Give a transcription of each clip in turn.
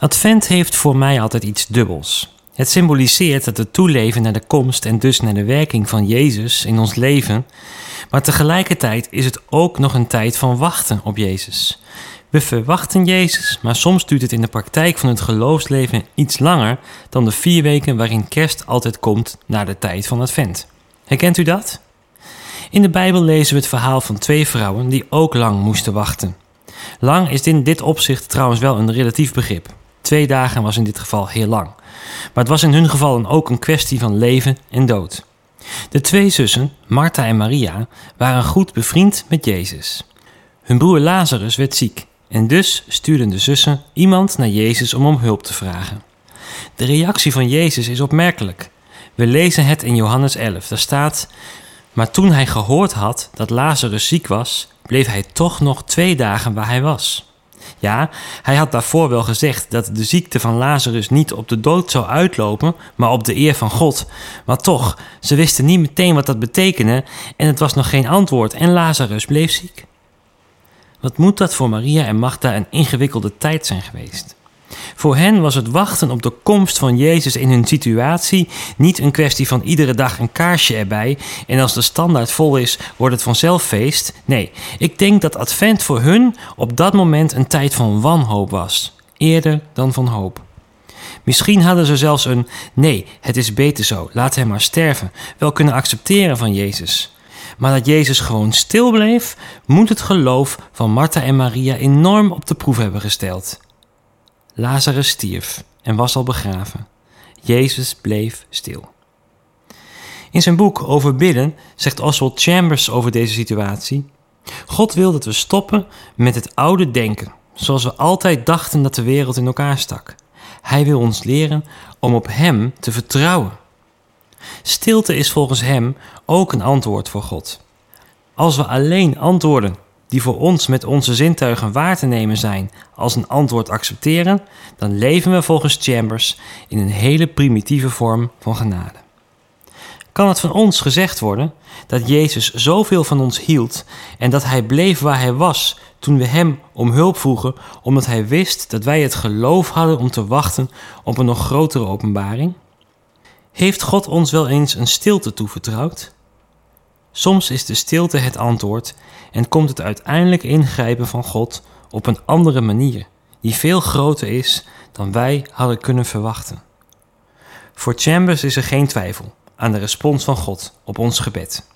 Advent heeft voor mij altijd iets dubbels. Het symboliseert dat we toeleven naar de komst en dus naar de werking van Jezus in ons leven. Maar tegelijkertijd is het ook nog een tijd van wachten op Jezus. We verwachten Jezus, maar soms duurt het in de praktijk van het geloofsleven iets langer dan de vier weken waarin kerst altijd komt na de tijd van Advent. Herkent u dat? In de Bijbel lezen we het verhaal van twee vrouwen die ook lang moesten wachten. Lang is in dit opzicht trouwens wel een relatief begrip. Twee dagen was in dit geval heel lang. Maar het was in hun geval ook een kwestie van leven en dood. De twee zussen, Martha en Maria, waren goed bevriend met Jezus. Hun broer Lazarus werd ziek en dus stuurden de zussen iemand naar Jezus om om hulp te vragen. De reactie van Jezus is opmerkelijk. We lezen het in Johannes 11. Daar staat: Maar toen hij gehoord had dat Lazarus ziek was, bleef hij toch nog twee dagen waar hij was. Ja, hij had daarvoor wel gezegd dat de ziekte van Lazarus niet op de dood zou uitlopen, maar op de eer van God. Maar toch, ze wisten niet meteen wat dat betekende en het was nog geen antwoord en Lazarus bleef ziek. Wat moet dat voor Maria en Martha een ingewikkelde tijd zijn geweest? Voor hen was het wachten op de komst van Jezus in hun situatie niet een kwestie van iedere dag een kaarsje erbij en als de standaard vol is, wordt het vanzelf feest. Nee, ik denk dat Advent voor hun op dat moment een tijd van wanhoop was, eerder dan van hoop. Misschien hadden ze zelfs een nee, het is beter zo, laat hem maar sterven, wel kunnen accepteren van Jezus. Maar dat Jezus gewoon stil bleef, moet het geloof van Martha en Maria enorm op de proef hebben gesteld. Lazarus stierf en was al begraven. Jezus bleef stil. In zijn boek over bidden zegt Oswald Chambers over deze situatie: God wil dat we stoppen met het oude denken, zoals we altijd dachten dat de wereld in elkaar stak. Hij wil ons leren om op Hem te vertrouwen. Stilte is volgens Hem ook een antwoord voor God. Als we alleen antwoorden die voor ons met onze zintuigen waar te nemen zijn als een antwoord accepteren, dan leven we volgens Chambers in een hele primitieve vorm van genade. Kan het van ons gezegd worden dat Jezus zoveel van ons hield en dat Hij bleef waar Hij was toen we Hem om hulp vroegen, omdat Hij wist dat wij het geloof hadden om te wachten op een nog grotere openbaring? Heeft God ons wel eens een stilte toevertrouwd? Soms is de stilte het antwoord en komt het uiteindelijk ingrijpen van God op een andere manier, die veel groter is dan wij hadden kunnen verwachten. Voor Chambers is er geen twijfel aan de respons van God op ons gebed.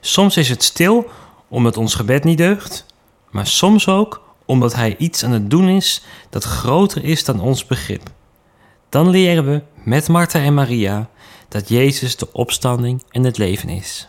Soms is het stil omdat ons gebed niet deugt, maar soms ook omdat Hij iets aan het doen is dat groter is dan ons begrip. Dan leren we met Martha en Maria dat Jezus de opstanding en het leven is.